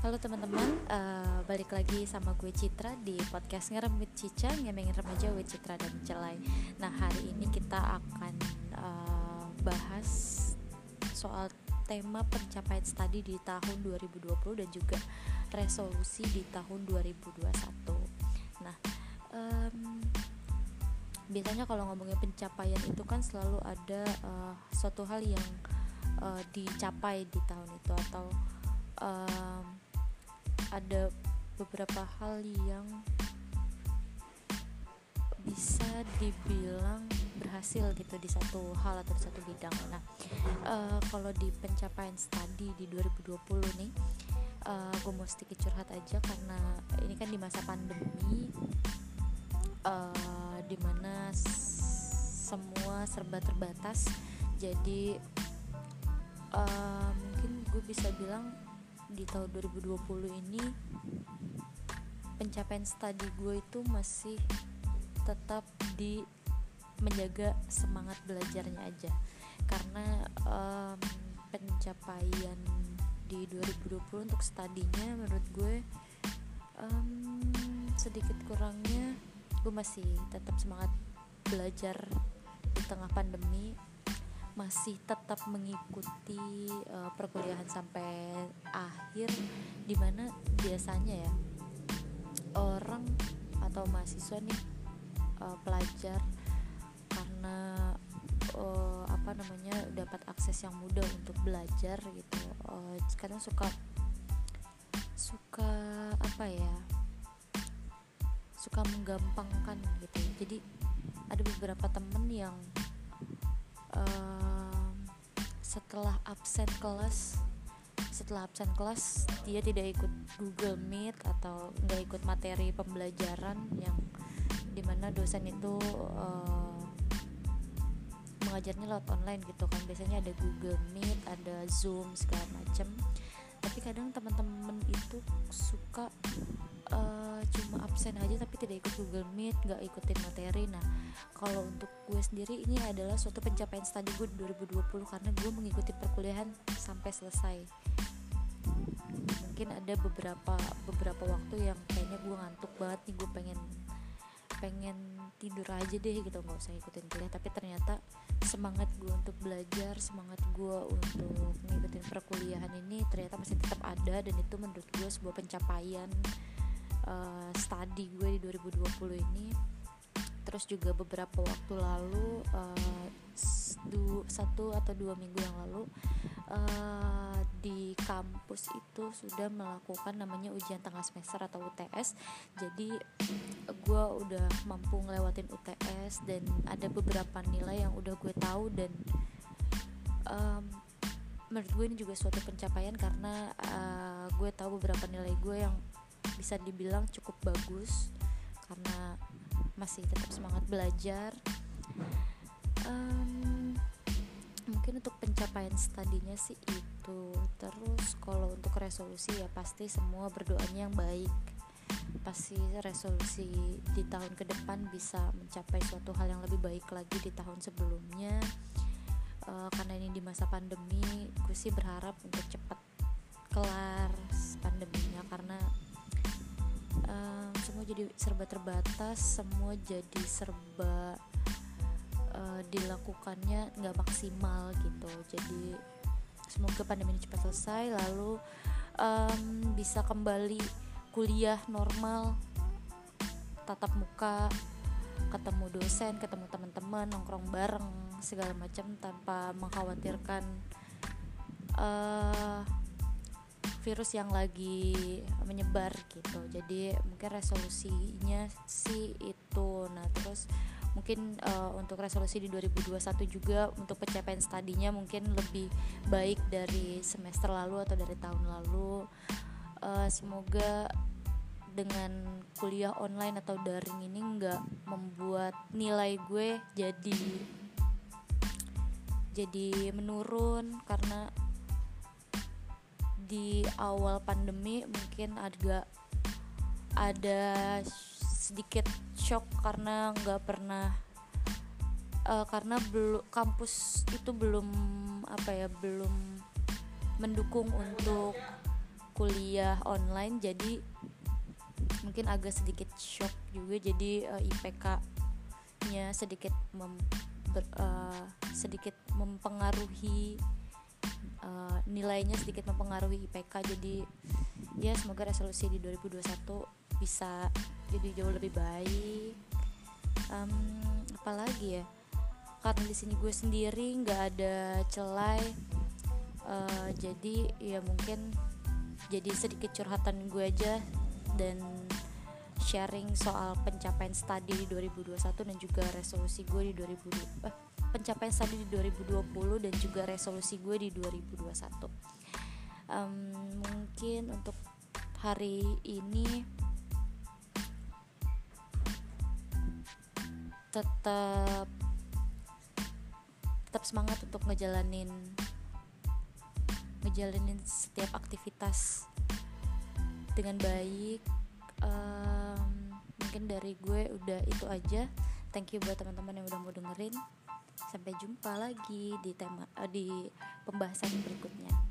Halo teman-teman, uh, balik lagi sama gue Citra di podcast Ngerem with Cica, ngemengin remaja with Citra dan Celai. Nah hari ini kita akan uh, bahas soal tema pencapaian studi di tahun 2020 dan juga resolusi di tahun 2021. Nah, um, biasanya kalau ngomongin pencapaian itu kan selalu ada uh, suatu hal yang uh, dicapai di tahun itu atau um, ada beberapa hal yang bisa dibilang berhasil gitu di satu hal atau di satu bidang. Nah, uh, kalau di pencapaian studi di 2020 nih, uh, gue mau sedikit curhat aja karena ini kan di masa pandemi, uh, di mana semua serba terbatas, jadi uh, mungkin gue bisa bilang di tahun 2020 ini pencapaian studi gue itu masih tetap di menjaga semangat belajarnya aja. Karena um, pencapaian di 2020 untuk studinya menurut gue um, sedikit kurangnya gue masih tetap semangat belajar di tengah pandemi masih tetap mengikuti uh, perkuliahan sampai akhir di mana biasanya ya orang atau mahasiswa nih uh, pelajar karena uh, apa namanya dapat akses yang mudah untuk belajar gitu. Uh, kadang suka suka apa ya suka menggampangkan gitu. Jadi ada beberapa temen yang setelah absen kelas setelah absen kelas dia tidak ikut Google Meet atau nggak ikut materi pembelajaran yang di mana dosen itu uh, mengajarnya lewat online gitu kan. Biasanya ada Google Meet ada Zoom segala macem. Tapi kadang teman-teman itu suka uh, cuma absen aja tapi tidak ikut Google Meet nggak ikutin materi. Nah kalau untuk gue sendiri ini adalah suatu pencapaian studi gue 2020 karena gue mengikuti perkuliahan sampai selesai. Mungkin ada beberapa beberapa waktu yang kayaknya gue ngantuk banget nih gue pengen pengen tidur aja deh gitu nggak usah ikutin kuliah. Tapi ternyata semangat gue untuk belajar semangat gue untuk ngikutin perkuliahan ini ternyata masih tetap ada dan itu menurut gue sebuah pencapaian uh, studi gue di 2020 ini. Terus juga beberapa waktu lalu uh, satu atau dua minggu yang lalu uh, di kampus itu sudah melakukan namanya ujian tengah semester atau UTS jadi gue udah mampu ngelewatin UTS dan ada beberapa nilai yang udah gue tahu dan um, menurut gue ini juga suatu pencapaian karena uh, gue tahu beberapa nilai gue yang bisa dibilang cukup bagus karena masih tetap semangat belajar. Um, mungkin untuk pencapaian studinya sih itu. Terus kalau untuk resolusi ya pasti semua berdoanya yang baik. Pasti resolusi di tahun ke depan bisa mencapai suatu hal yang lebih baik lagi di tahun sebelumnya. Uh, karena ini di masa pandemi gue sih berharap untuk cepat kelar pandeminya karena um, semua jadi serba terbatas semua jadi serba uh, dilakukannya nggak maksimal gitu. Jadi semoga pandemi ini cepat selesai lalu um, bisa kembali kuliah normal tatap muka ketemu dosen ketemu teman-teman nongkrong bareng segala macam tanpa mengkhawatirkan uh, virus yang lagi menyebar gitu. Jadi mungkin resolusinya sih itu. Nah terus mungkin uh, untuk resolusi di 2021 juga untuk pencapaian studinya mungkin lebih baik dari semester lalu atau dari tahun lalu. Uh, semoga dengan kuliah online atau daring ini nggak membuat nilai gue jadi jadi menurun karena di awal pandemi mungkin agak ada sedikit shock karena nggak pernah uh, karena belum kampus itu belum apa ya belum mendukung untuk kuliah online. Jadi mungkin agak sedikit shock juga. Jadi uh, eh, IPK nya sedikit mem, ber, uh, sedikit mempengaruhi uh, nilainya sedikit mempengaruhi IPK jadi ya semoga resolusi di 2021 bisa jadi jauh lebih baik. Um, apalagi ya karena di sini gue sendiri nggak ada celai uh, jadi ya mungkin jadi sedikit curhatan gue aja dan sharing soal pencapaian studi di 2021 dan juga resolusi gue di 2020 eh, pencapaian studi di 2020 dan juga resolusi gue di 2021 um, mungkin untuk hari ini tetap tetap semangat untuk ngejalanin ngejalanin setiap aktivitas dengan baik. Um, mungkin dari gue udah itu aja. Thank you buat teman-teman yang udah mau dengerin sampai jumpa lagi di tema uh, di pembahasan berikutnya